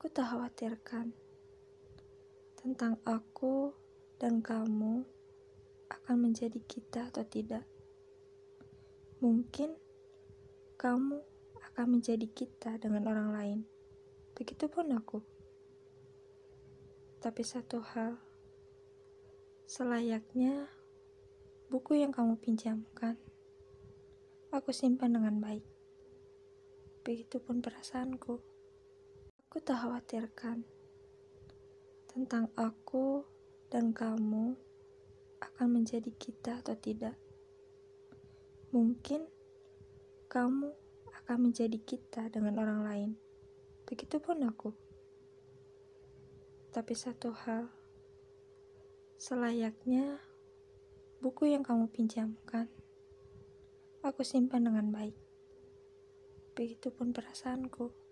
Aku tak khawatirkan tentang aku dan kamu akan menjadi kita atau tidak. Mungkin kamu akan menjadi kita dengan orang lain. Begitupun aku. Tapi satu hal, selayaknya buku yang kamu pinjamkan, aku simpan dengan baik. Begitupun perasaanku. Aku tak khawatirkan tentang aku dan kamu akan menjadi kita atau tidak. Mungkin kamu akan menjadi kita dengan orang lain. Begitupun aku. Tapi satu hal, selayaknya buku yang kamu pinjamkan, aku simpan dengan baik. Begitupun perasaanku.